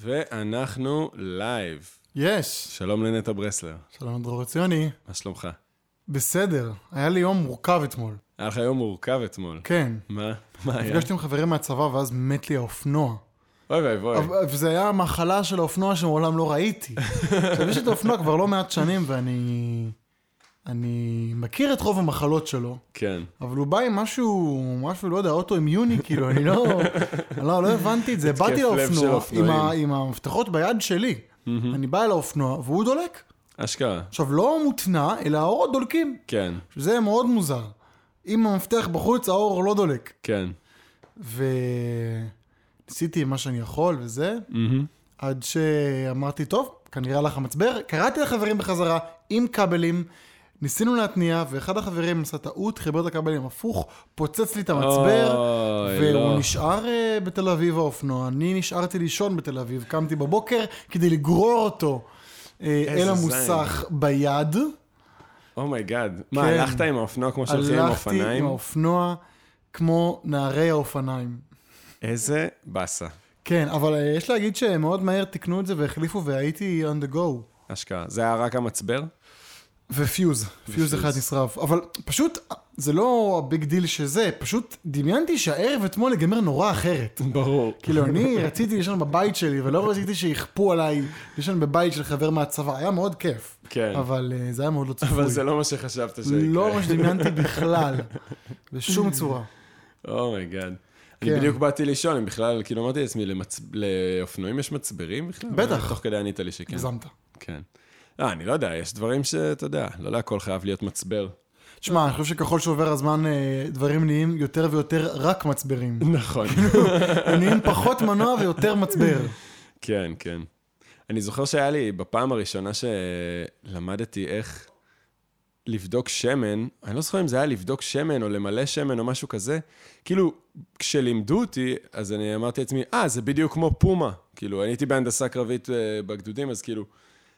ואנחנו live. yes. שלום לנטע ברסלר, שלום דרור ציוני. מה שלומך? בסדר, היה לי יום מורכב אתמול. היה לך יום מורכב אתמול. כן. מה? מה היה? נפגשתי עם חברים מהצבא ואז מת לי האופנוע. אוי ואבוי. אבל- וזה היה המחלה של האופנוע שמעולם לא ראיתי. עכשיו, יש את האופנוע כבר לא מעט שנים ואני... אני מכיר את רוב המחלות שלו, כן. אבל הוא בא עם משהו, משהו, לא יודע, אוטו-אימיוני, כאילו, אני לא... לא, לא הבנתי את זה. באתי לאופנוע עם. ה, עם המפתחות ביד שלי. אני בא אל האופנוע והוא דולק. אשכרה. עכשיו, לא מותנע, אלא האורות דולקים. כן, שזה מאוד מוזר. אם המפתח בחוץ, האור לא דולק. כן. וניסיתי מה שאני יכול וזה. עד שאמרתי, טוב, כנראה הלך המצבר. קראתי לחברים בחזרה עם כבלים, ניסינו להתניע, ואחד החברים עשה טעות, חיבר את הכבלים הפוך, פוצץ לי את המצבר, אוי, והוא לא. נשאר אה, בתל אביב האופנוע. אני נשארתי לישון בתל אביב, קמתי בבוקר כדי לגרור אותו איזה אל זין. המוסך ביד. oh my god. מה, כן. הלכת עם האופנוע כמו שהולכים עם הלכתי עם? האופנוע כמו נערי האופניים. איזה באסה. כן, אבל אה, יש להגיד שמאוד מהר תיקנו את זה והחליפו והייתי on the go. אשכרה. זה היה רק המצבר? ופיוז, פיוז אחד נשרף. אבל פשוט, זה לא ה big deal שזה, פשוט דמיינתי שהערב אתמול ייגמר נורא אחרת. ברור. כאילו, אני רציתי לישון בבית שלי, ולא רציתי שיכפו עליי לישון בבית של חבר מהצבא, היה מאוד כיף. כן. אבל אה, זה היה מאוד לא צפוי. אבל זה לא מה שחשבת שיקרה. לא מה שדמיינתי בכלל, בשום צורה. oh my god. אני כן. בדיוק באתי לישון, אם בכלל, כאילו אמרתי לעצמי, לאופנועים יש מצברים בכלל? בטח. תוך כדי ענית לי שכן. הגזמת. כן. לא, אני לא יודע, יש דברים שאתה יודע, לא להכל חייב להיות מצבר. תשמע, אני חושב שככל שעובר הזמן, אה, דברים נהיים יותר ויותר רק מצברים. נכון. הם נהיים פחות מנוע ויותר מצבר. כן, כן. אני זוכר שהיה לי, בפעם הראשונה שלמדתי איך לבדוק שמן, אני לא זוכר אם זה היה לבדוק שמן או למלא שמן או משהו כזה, כאילו, כשלימדו אותי, אז אני אמרתי לעצמי, אה, זה בדיוק כמו פומה. כאילו, אני הייתי בהנדסה קרבית אה, בגדודים, אז כאילו,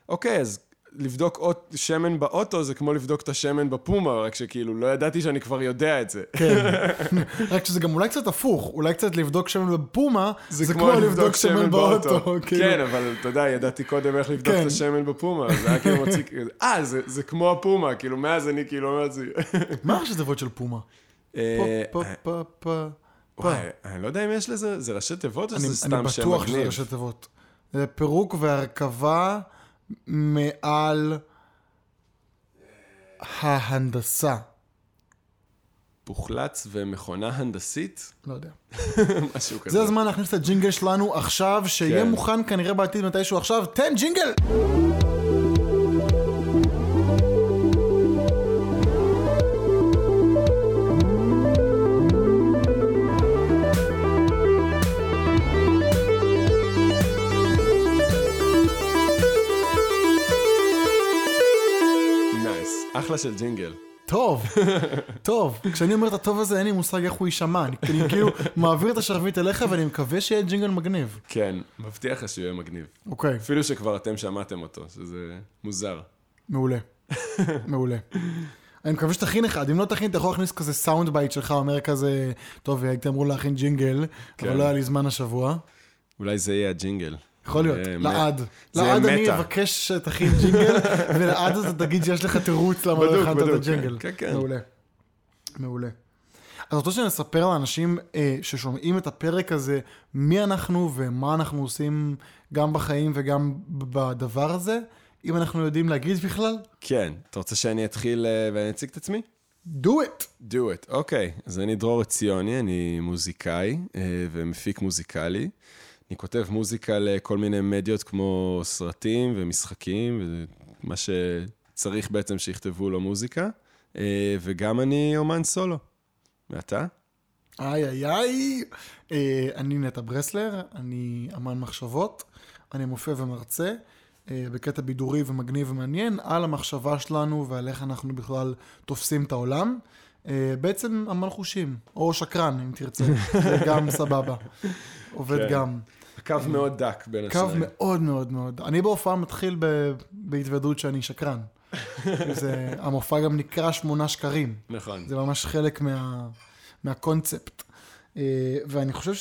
אוקיי, אז לבדוק אוט, שמן באוטו זה כמו לבדוק את השמן בפומה, רק שכאילו, לא ידעתי שאני כבר יודע את זה. כן. רק שזה גם אולי קצת הפוך, אולי קצת לבדוק שמן בפומה, זה כמו לבדוק שמן באוטו. כאילו. כן, אבל אתה יודע, ידעתי קודם איך לבדוק כן. את השמן בפומה, זה היה כאילו מוציא, אה, זה- זה כמו הפומה, כאילו, מאז אני כאילו אומר את זה. מה ראשי תיבות של פומה? אה, פה, פה, פה, פה. וואי, אני לא יודע אם יש לזה, זה ראשי תיבות או אני שזה אני סתם שם בטוח שזה מגניב? ראשי תיבות. זה פירוק והרכבה מעל ההנדסה. פוחלץ ומכונה הנדסית? לא יודע. משהו כזה. זה הזמן להכניס את הג'ינגל שלנו עכשיו, שיהיה כן. מוכן כנראה בעתיד מתישהו עכשיו. תן ג'ינגל! אחלה של ג'ינגל. טוב, טוב. כשאני אומר את הטוב הזה, אין לי מושג איך הוא יישמע. אני אני כאילו מעביר את השרביט אליך, ואני מקווה שיהיה ג'ינגל מגניב. כן, מבטיח לך שהוא יהיה מגניב. אוקיי, אפילו שכבר אתם שמעתם אותו, שזה מוזר. מעולה. מעולה. אני מקווה שתכין אחד, אם לא תכין, אתה יכול להכניס כזה sound bite שלך, אומר כזה, טוב, הייתי אמור להכין ג'ינגל, כן. אבל לא היה לי זמן השבוע. אולי זה יהיה הג'ינגל. יכול להיות, לעד. לעד אני. אבקש שתכין ג'ינגל, ולעד אתה תגיד שיש לך תירוץ למה לא הכנת את הג'ינגל. כן, כן. מעולה. מעולה. אז רוצה שנספר לאנשים אה, ששומעים את הפרק הזה, מי אנחנו ומה אנחנו עושים גם בחיים וגם בדבר הזה, אם אנחנו יודעים להגיד בכלל? כן, אתה רוצה שאני אתחיל אה, ואני אציג את עצמי? do it! do it. אוקיי, אז אני דרור עציוני, אני מוזיקאי אה, ומפיק מוזיקלי. אני כותב מוזיקה לכל מיני מדיות כמו סרטים ומשחקים, ומה שצריך בעצם שיכתבו לו מוזיקה. אה, וגם אני אומן סולו. ואתה? איי איי איי. אה, אני נטע ברסלר, אני אמן מחשבות, אני מופיע ומרצה אה, בקטע בידורי ומגניב ומעניין על המחשבה שלנו ועל איך אנחנו בכלל תופסים את העולם. בעצם אמן חושים, או שקרן אם תרצה, זה גם סבבה. עובד כן. גם. הקו מאוד דק בין קו השניים. מאוד מאוד מאוד. אני בהופעה מתחיל בהתוודות שאני שקרן. זה, המופע גם נקרא שמונה שקרים. נכון. זה ממש חלק מה, מהקונספט. אה, ואני חושב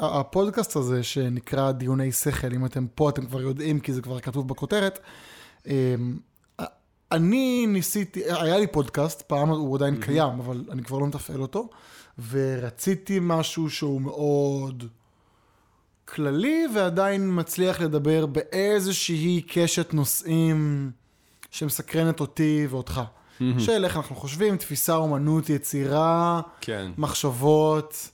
הפודקאסט הזה שנקרא דיוני שכל, אם אתם פה אתם כבר יודעים כי זה כבר כתוב בכותרת. אמ, אני ניסיתי, היה לי פודקאסט, פעם הוא עדיין קיים, אבל אני כבר לא מתפעל אותו, ורציתי משהו שהוא מאוד כללי, ועדיין מצליח לדבר באיזושהי קשת נושאים שמסקרנת אותי ואותך. של איך אנחנו חושבים, תפיסה, אומנות, יצירה, כן. מחשבות,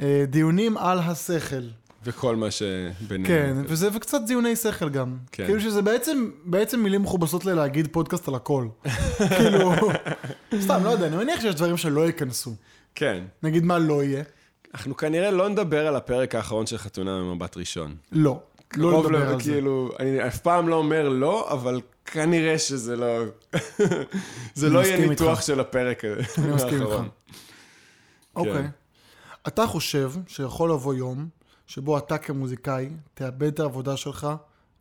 אה, דיונים על השכל. וכל מה שביניהם. כן, וזה וקצת דיוני שכל גם. כן. כאילו שזה בעצם, בעצם מילים מכובסות ללהגיד פודקאסט על הכל. כאילו, סתם, לא יודע, אני מניח שיש דברים שלא ייכנסו. כן. נגיד מה לא יהיה? אנחנו כנראה לא נדבר על הפרק האחרון של חתונה ממבט ראשון. לא. לא קרוב לדבר ל- על זה. כאילו, אני אף פעם לא אומר לא, אבל כנראה שזה לא... זה לא יהיה ניתוח איתך. של הפרק אני מסכים האחרון. איתך. אוקיי. אתה חושב שיכול לבוא יום שבו אתה כמוזיקאי תאבד את העבודה שלך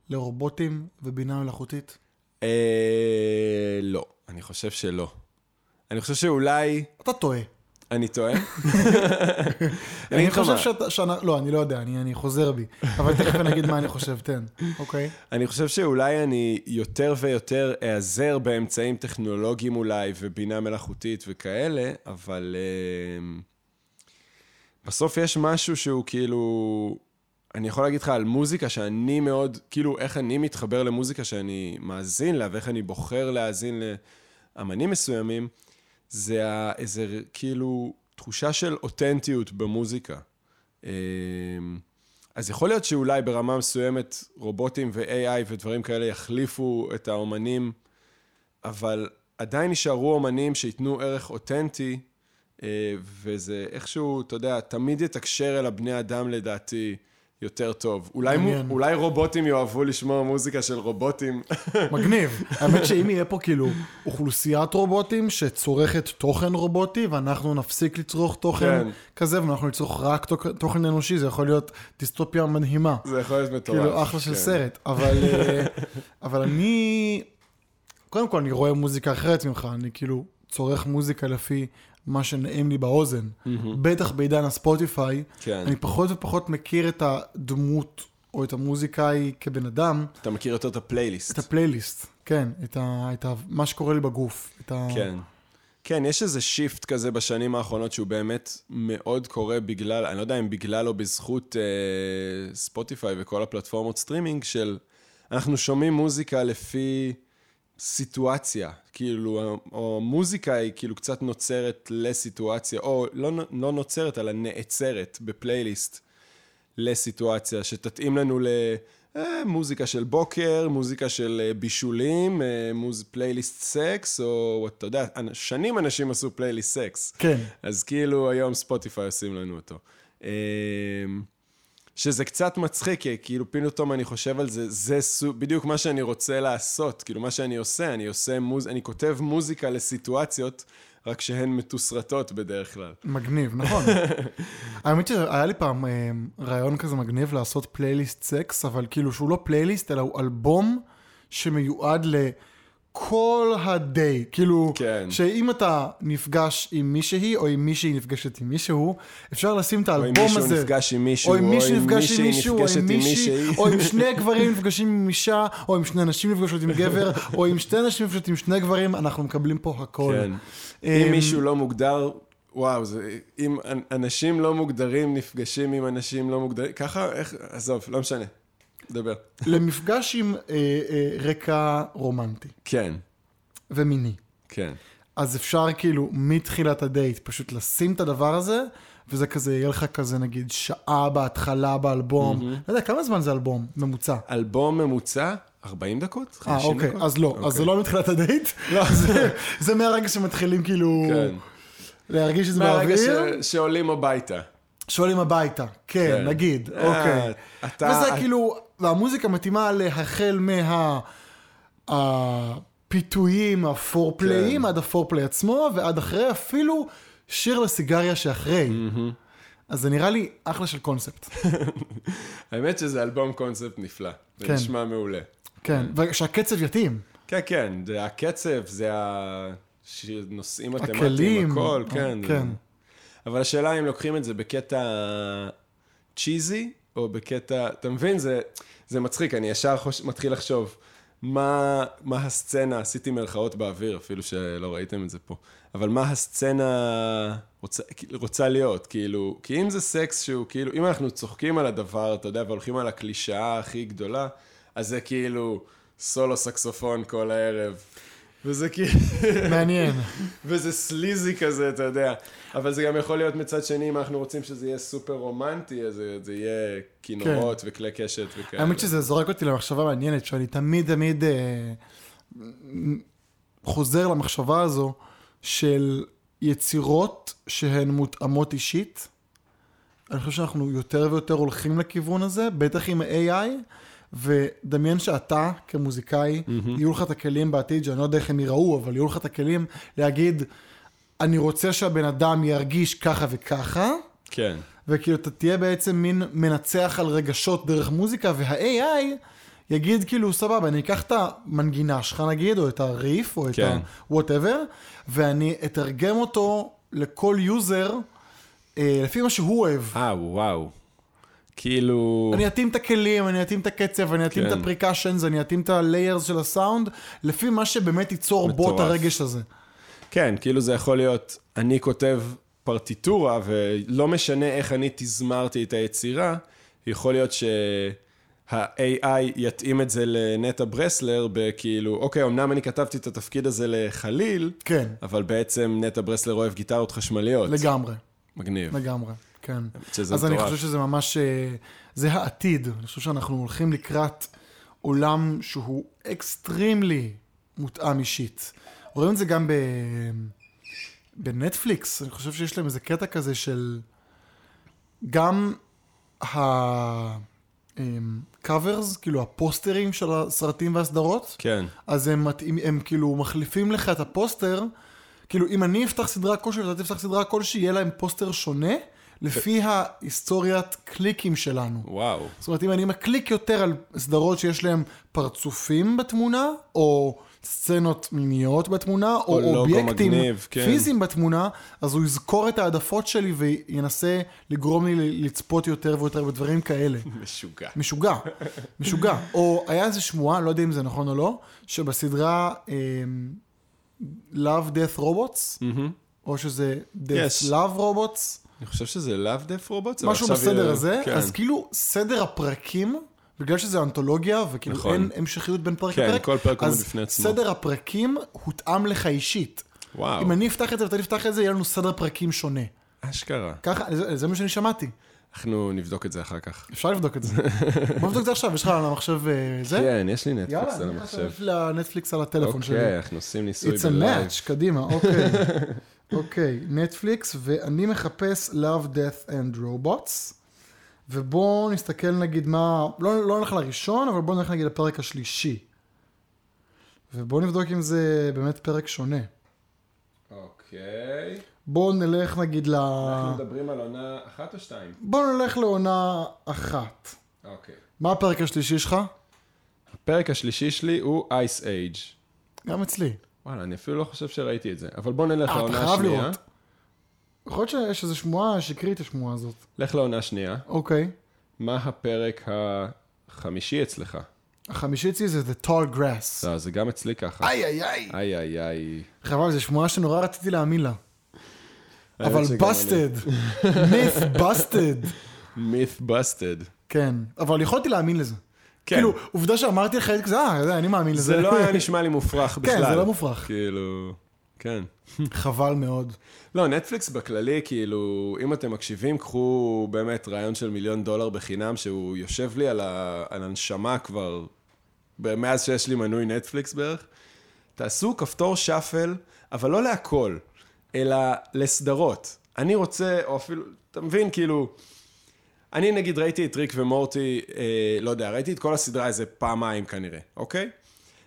לרובוטים ובינה מלאכותית? אה, לא, אני חושב שלא. אני חושב שאולי... אתה טועה. אני טועה? אני חושב. שאתה, לא, אני לא יודע, אני, אני חוזר בי. אבל תכף אני אגיד מה אני חושב, תן. אוקיי? אני חושב שאולי אני יותר ויותר איעזר באמצעים טכנולוגיים אולי, ובינה מלאכותית וכאלה, אבל אה, בסוף יש משהו שהוא כאילו... אני יכול להגיד לך על מוזיקה שאני מאוד, כאילו, איך אני מתחבר למוזיקה שאני מאזין לה, ואיך אני בוחר להאזין לאמנים מסוימים, זה איזה, כאילו, תחושה של אותנטיות במוזיקה. אה, אז יכול להיות שאולי ברמה מסוימת רובוטים ו-AI ודברים כאלה יחליפו את האומנים, אבל עדיין יישארו אומנים שייתנו ערך אותנטי, אה, וזה איכשהו, אתה יודע, תמיד יתקשר אל הבני אדם לדעתי יותר טוב. אולי, מעניין. אולי רובוטים יאהבו לשמוע מוזיקה של רובוטים. מגניב. האמת שאם יהיה פה כאילו אוכלוסיית רובוטים שצורכת תוכן רובוטי, ואנחנו נפסיק לצרוך תוכן כן. כזה, ואנחנו נצרוך רק תוכן אנושי, זה יכול להיות דיסטופיה מדהימה. זה יכול להיות מטורף. כאילו, אחלה של כן. סרט. אבל, אה, אבל אני, קודם כל, אני רואה מוזיקה אחרת ממך, אני כאילו צורך מוזיקה לפי מה שנעים לי באוזן. בטח בעידן הספוטיפיי, כן. אני פחות ופחות מכיר את הדמות או את המוזיקאי כבן אדם, אתה מכיר יותר את הפלייליסט. את הפלייליסט, כן, את, ה, את ה, מה שקורה לי בגוף. את ה... כן. כן, יש איזה shift כזה בשנים האחרונות שהוא באמת מאוד קורה בגלל, אני לא יודע אם בגלל או בזכות אה, ספוטיפיי וכל הפלטפורמות סטרימינג של אנחנו שומעים מוזיקה לפי סיטואציה, כאילו, או מוזיקה היא כאילו קצת נוצרת לסיטואציה, או לא, לא נוצרת, אלא נעצרת בפלייליסט לסיטואציה שתתאים לנו ל... אה, של בוקר, מוזיקה של אה, בישולים, אה, מוז... פלייליסט סקס, או אתה יודע, שנים אנשים עשו פלייליסט סקס. כן, אז כאילו היום ספוטיפיי עושים לנו אותו. שזה קצת מצחיק, כי כאילו פתאום אני חושב על זה, זה סו, בדיוק מה שאני רוצה לעשות, כאילו מה שאני עושה, אני עושה מוז... אני כותב מוזיקה לסיטואציות, רק שהן מתוסרטות בדרך כלל. מגניב, נכון. האמת שהיה לי פעם אה, רעיון כזה מגניב לעשות פלייליסט סקס, אבל כאילו שהוא לא פלייליסט, אלא הוא אלבום שמיועד לכל הדיי. כאילו, כן. שאם אתה נפגש עם מישהי, או אם מישהי נפגשת עם מישהו, אפשר לשים את או אם האלבום מישהו הזה. נפגש עם מישהו, או אם מישהו נפגש עם מישהי מישהו, או נפגשת עם מישהי, מישהי. או אם שני גברים נפגשים עם אישה, או אם שני נשים נפגשות עם גבר, או אם שתי נשים נפגשות עם שני גברים, אנחנו מקבלים פה הכל. כן. אמ, אם מישהו לא מוגדר, וואו, זה, אם אנ- אנשים לא מוגדרים נפגשים עם אנשים לא מוגדרים, ככה, איך, עזוב, לא משנה, דבר. למפגש עם אה, אה, רקע רומנטי כן, ומיני. כן. אז אפשר כאילו מתחילת הדייט פשוט לשים את הדבר הזה, וזה כזה, יהיה לך כזה נגיד שעה בהתחלה באלבום. לא יודע, כמה זמן זה אלבום ממוצע? אלבום ממוצע, 40 דקות? אה, 50 אוקיי, דקות? אז לא, אז זה לא מתחילת הדייט, זה- זה מהרגע שמתחילים כאילו כן. להרגיש את זה מהרגע באוויר, ש- שעולים הביתה. שואלים הביתה, כן, כן. נגיד, אה, אוקיי. אתה- וזה כאילו, והמוזיקה מתאימה להחל מה... הפיתויים, הפורפליים, כן. עד הפורפליי עצמו, ועד אחרי אפילו שיר לסיגריה שאחרי. אז זה נראה לי אחלה של קונספט. האמת שזה אלבום קונספט נפלא. זה כן. נשמע מעולה. כן, ושהקצב יתאים. כן, כן, זה הקצב, זה הנושאים הכלים. מתמטיים, הכל, כן. כן. אבל השאלה אם לוקחים את זה בקטע צ'יזי, או בקטע, אתה מבין? זה, זה מצחיק, אני ישר חוש, מתחיל לחשוב, מה, מה הסצנה, עשיתי מרכאות באוויר, אפילו שלא ראיתם את זה פה, אבל מה הסצנה רוצה, רוצה להיות, כאילו, כי אם זה סקס שהוא, כאילו, אם אנחנו צוחקים על הדבר, אתה יודע, והולכים על הקלישאה הכי גדולה, אז זה כאילו סולו סקסופון כל הערב. וזה כאילו... מעניין. וזה סליזי כזה, אתה יודע. אבל זה גם יכול להיות מצד שני, אם אנחנו רוצים שזה יהיה סופר רומנטי, אז זה, זה יהיה כינורות כן. וכלי קשת וכאלה. האמת שזה זורק אותי למחשבה מעניינת, שאני תמיד תמיד אה, חוזר למחשבה הזו של יצירות שהן מותאמות אישית. אני חושב שאנחנו יותר ויותר הולכים לכיוון הזה, בטח עם AI. ודמיין שאתה כמוזיקאי, mm-hmm. יהיו לך את הכלים בעתיד, שאני לא יודע איך הם יראו, אבל יהיו לך את הכלים להגיד, אני רוצה שהבן אדם ירגיש ככה וככה. כן. וכאילו אתה תהיה בעצם מין מנצח על רגשות דרך מוזיקה, וה-AI יגיד כאילו, סבבה, אני אקח את המנגינה שלך נגיד, או את הריף, או את כן. ה-whatever, ואני אתרגם אותו לכל user, אה, לפי מה שהוא אוהב. אה, וואו. כאילו... אני אתאים את הכלים, אני אתאים את הקצב, אני אתאים כן. את ה percussions, אני אתאים את ה-layers של הסאונד, לפי מה שבאמת ייצור בו את מטורף. הרגש הזה. כן, כאילו זה יכול להיות, אני כותב פרטיטורה, ולא משנה איך אני תזמרתי את היצירה, יכול להיות שה-AI יתאים את זה לנטע ברסלר, בכאילו, אוקיי, אמנם אני כתבתי את התפקיד הזה לחליל, כן, אבל בעצם נטע ברסלר אוהב גיטרות חשמליות. לגמרי, מגניב. לגמרי, כן. אז אני מטורף. חושב שזה ממש, אה, זה העתיד. אני חושב שאנחנו הולכים לקראת עולם שהוא אקסטרימלי מותאם אישית. רואים את זה גם ב... בנטפליקס, אני חושב שיש להם איזה קטע כזה של גם ה-covers, כאילו הפוסטרים של הסרטים והסדרות, כן, אז הם, מתאים, הם כאילו מחליפים לך את הפוסטר, כאילו אם אני אפתח סדרה כלשהי ואתה תפתח סדרה כלשהי, יהיה להם פוסטר שונה, לפי ההיסטוריית קליקים שלנו. וואו. זאת אומרת, אם אני מקליק יותר על סדרות שיש להם פרצופים בתמונה, או סצנות מיניות בתמונה, או, או אובייקטים מגניב, כן. פיזיים בתמונה, אז הוא יזכור את העדפות שלי וינסה לגרום לי לצפות יותר ויותר בדברים כאלה. משוגע. משוגע, משוגע. או היה איזה שמועה, לא יודע אם זה נכון או לא, שבסדרה um, Love Death Robots, מהמם. או שזה Death Yes. Love Robots, אני חושב שזה לאו דף רובוט? משהו בסדר הזה, כן. אז כאילו סדר הפרקים, בגלל שזה אנתולוגיה, וכאילו נכון. אין המשכיות בין פרק כן, לפרק, כל פרק עומד אז בפני עצמו. סדר הפרקים הותאם לך אישית. וואו, אם אני אפתח את זה ואתה תפתח את זה, יהיה לנו סדר פרקים שונה. אשכרה. ככה, זה, זה מה שאני שמעתי. אנחנו נבדוק את זה אחר כך. אפשר לבדוק את זה. בוא נבדוק את זה עכשיו, יש לך על המחשב אה, זה? כן, יש לי נטפליקס יאללה, על אני המחשב. נכנס לנטפליקס על הטלפון שלי. אוקיי, אנחנו עושים ניסוי It's a ב live. match, קדימה, אוקיי. אוקיי, נטפליקס, ואני מחפש Love, Death and Robots, ובואו נסתכל נגיד מה, לא, לא נלך לראשון, אבל בואו נלך נגיד לפרק השלישי. ובואו נבדוק אם זה באמת פרק שונה. אוקיי. בואו נלך נגיד ל... אנחנו מדברים על עונה אחת או שתיים? בואו נלך לעונה אחת. אוקיי. מה הפרק השלישי שלך? הפרק השלישי שלי הוא Ice Age. גם אצלי. וואלה, אני אפילו לא חושב שראיתי את זה. אבל בוא נלך אה, לעונה השנייה. יכול להיות שיש איזו שמועה שקרית השמועה הזאת. לך לעונה שנייה. אוקיי. מה הפרק החמישי אצלך? החמישי אצלי זה The Tall Grass. לא, זה גם אצלי ככה. איי איי איי. איי איי איי. חבל, זו שמועה שנורא רציתי להאמין לה. אבל busted. myth busted. myth busted. כן, אבל יכולתי להאמין לזה. כן. כאילו, עובדה שאמרתי לך, אה, זה, אני מאמין לזה. זה לא היה נשמע לי מופרך בכלל. כן, זה לא מופרך. כאילו, כן. חבל מאוד. לא, נטפליקס בכללי, כאילו, אם אתם מקשיבים, קחו באמת רעיון של מיליון דולר בחינם, שהוא יושב לי על, ה... על הנשמה כבר, מאז שיש לי מנוי נטפליקס בערך. תעשו כפתור שאפל, אבל לא להכל, אלא לסדרות. אני רוצה, או אפילו, אתה מבין, כאילו, אני נגיד ראיתי את ריק ומורטי, אה, לא יודע, ראיתי את כל הסדרה איזה פעמיים כנראה, אוקיי?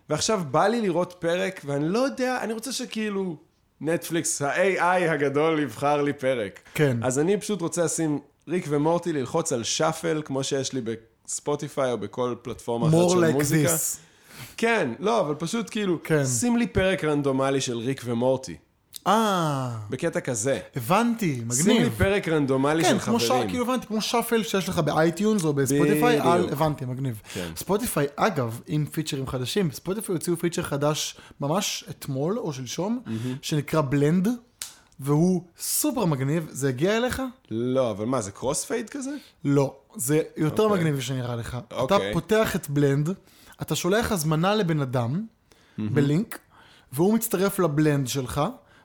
ועכשיו בא לי לראות פרק, ואני לא יודע, אני רוצה שכאילו נטפליקס, ה-AI הגדול יבחר לי פרק. כן. אז אני פשוט רוצה לשים ריק ומורטי, ללחוץ על shuffle, כמו שיש לי בספוטיפיי או בכל פלטפורמה אחרת של like מוזיקה. this. כן, לא, אבל פשוט כאילו, כן. שים לי פרק רנדומלי של ריק ומורטי. אה, בקטע כזה. הבנתי, שים לי מגניב. פרק רנדומלי כן, של ש... חברים. כאילו הבנתי, כמו shuffle שיש לך באייטיונס או בספוטיפיי, על... הבנתי, מגניב. כן. ספוטיפיי, אגב, עם פיצ'רים חדשים, ספוטיפיי הוציאו פיצ'ר חדש ממש אתמול או שלשום, שנקרא blend, והוא סופר מגניב. זה הגיע אליך? לא, אבל מה, זה crossfade כזה? לא, זה יותר אוקיי. מגניב שנראה לך. אתה אוקיי. פותח את blend, אתה שולח הזמנה לבן אדם, בלינק, והוא מצטרף ל blend שלך,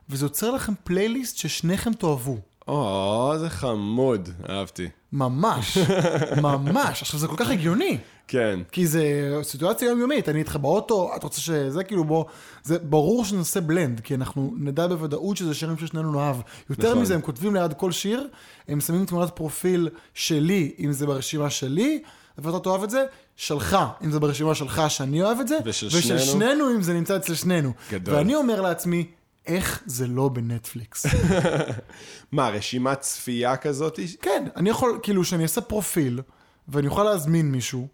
וזה יוצר לכם פלייליסט ששניכם תאהבו. או, זה חמוד, אהבתי. ממש, ממש. עכשיו, זה כל כך הגיוני. כן. כי זה סיטואציה יומיומית, אני איתך באוטו, אתה רוצה שזה כאילו בוא, זה ברור שנעשה בלנד, כי אנחנו נדע בוודאות שזה שירים ששנינו נאהב. יותר נכון. מזה, הם כותבים ליד כל שיר, הם שמים תמונת פרופיל שלי, אם זה ברשימה שלי, ואתה תאהב את זה, שלך, אם זה ברשימה שלך, שאני אוהב את זה, ושל ושל שנינו. שנינו, אם זה נמצא אצל שנינו. גדול. ואני אומר לעצמי, איך זה לא בנטפליקס? מה, רשימת צפייה כזאת? כן, אני יכול, כאילו, שאני אעשה פרופיל, ואני אוכל להזמין מישהו,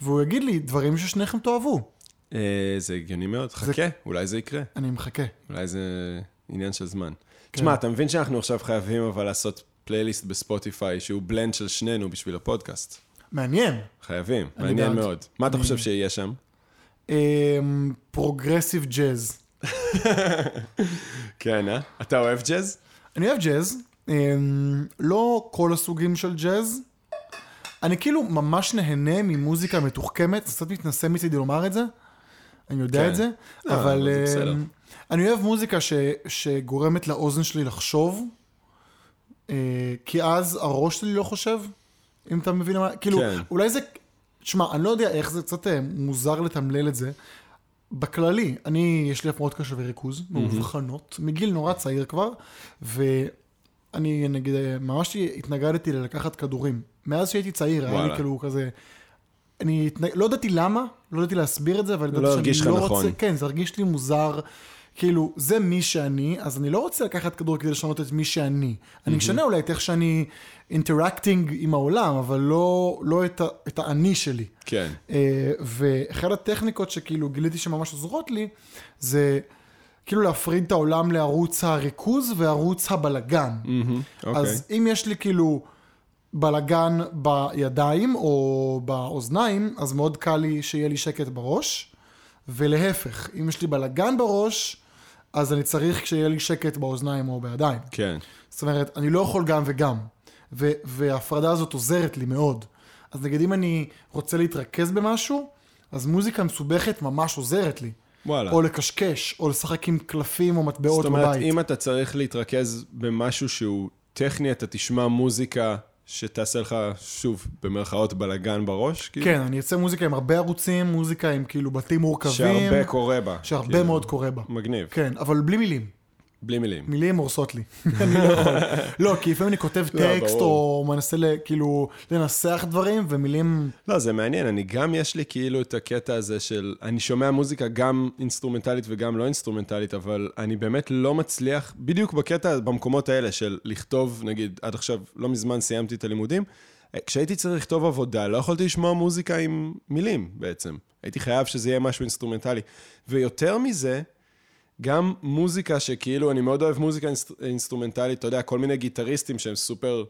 והוא יגיד לי דברים ששניכם תאהבו. אה, זה הגיוני מאוד. חכה, אולי זה יקרה. אני מחכה. אולי זה עניין של זמן. כן. תשמע, אתה מבין שאנחנו עכשיו חייבים אבל לעשות פלייליסט בספוטיפיי שהוא blend של שנינו בשביל הפודקאסט. מעניין. חייבים, מעניין. מאוד. מה אתה חושב שיהיה שם? progressive jazz. כן, אה? אתה אוהב ג'אז? אני אוהב ג'אז, אמ, לא כל הסוגים של ג'אז. אני כאילו ממש נהנה ממוזיקה מתוחכמת, קצת מתנשא מצידי לומר את זה, אני יודע כן. את זה, לא, אבל זה. אמ, אני אוהב מוזיקה ש, שגורמת לאוזן שלי לחשוב, אה, כי אז הראש שלי לא חושב, אם אתה מבין מה, כאילו, כן. אולי זה, תשמע, אני לא יודע איך זה קצת אה, מוזר לתמלל את זה. בכללי, אני, יש לי הפרעות קשב וריכוז, מאובחנות, מגיל נורא צעיר כבר, ואני נגיד, ממש התנגדתי ללקחת כדורים. מאז שהייתי צעיר, היה לי וואלה. כאילו כזה... אני התנג... לא ידעתי למה, לא ידעתי להסביר את זה, אבל לא ידעתי הרגיש שאני לך לא נכון. רוצה... כן, זה הרגיש לי מוזר. כאילו, זה מי שאני, אז אני לא רוצה לקחת כדור כדי לשנות את מי שאני. אני משנה אולי את איך שאני interacting עם העולם, אבל לא, לא את, ה... את האני שלי. כן. אה, ואחת הטכניקות שכאילו גיליתי שממש עוזרות לי, זה כאילו להפריד את העולם לערוץ הריכוז וערוץ הבלגן. מהמם, אוקיי. אז אם יש לי כאילו בלגן בידיים או באוזניים, אז מאוד קל לי שיהיה לי שקט בראש, ולהפך, אם יש לי בלגן בראש, אז אני צריך שיהיה לי שקט באוזניים או בידיים. כן. זאת אומרת, אני לא יכול גם וגם. ו- וההפרדה הזאת עוזרת לי מאוד. אז נגיד אם אני רוצה להתרכז במשהו, אז מוזיקה מסובכת ממש עוזרת לי. וואלה. או לקשקש, או לשחק עם קלפים או מטבעות זאת אומרת, בבית. אם אתה צריך להתרכז במשהו שהוא טכני, אתה תשמע מוזיקה שתעשה לך, שוב, במרכאות בלאגן בראש? כאילו? כן, אני ארצה מוזיקה עם הרבה ערוצים, מוזיקה עם כאילו בתים מורכבים. שהרבה קורה בה. שהרבה כאילו, מאוד קורה בה. מגניב. כן, אבל בלי מילים. בלי מילים. מילים הורסות לי. אני לא יכול. לא, כי לפעמים אני כותב לא, טקסט. או מנסה כאילו לנסח דברים, ומילים... לא, זה מעניין, אני גם, יש לי כאילו את הקטע הזה של, אני שומע מוזיקה גם אינסטרומנטלית וגם לא אינסטרומנטלית, אבל אני באמת לא מצליח, בדיוק בקטע, במקומות האלה של לכתוב, נגיד, עד עכשיו, לא מזמן סיימתי את הלימודים, כשהייתי צריך לכתוב עבודה, לא יכולתי לשמוע מוזיקה עם מילים בעצם. הייתי חייב שזה יהיה משהו אינסטרומנטלי. ויותר מזה, גם מוזיקה שכאילו, אני מאוד אוהב מוזיקה אינסט- אינסטרומנטלית, אתה יודע, כל מיני גיטריסטים שהם סופר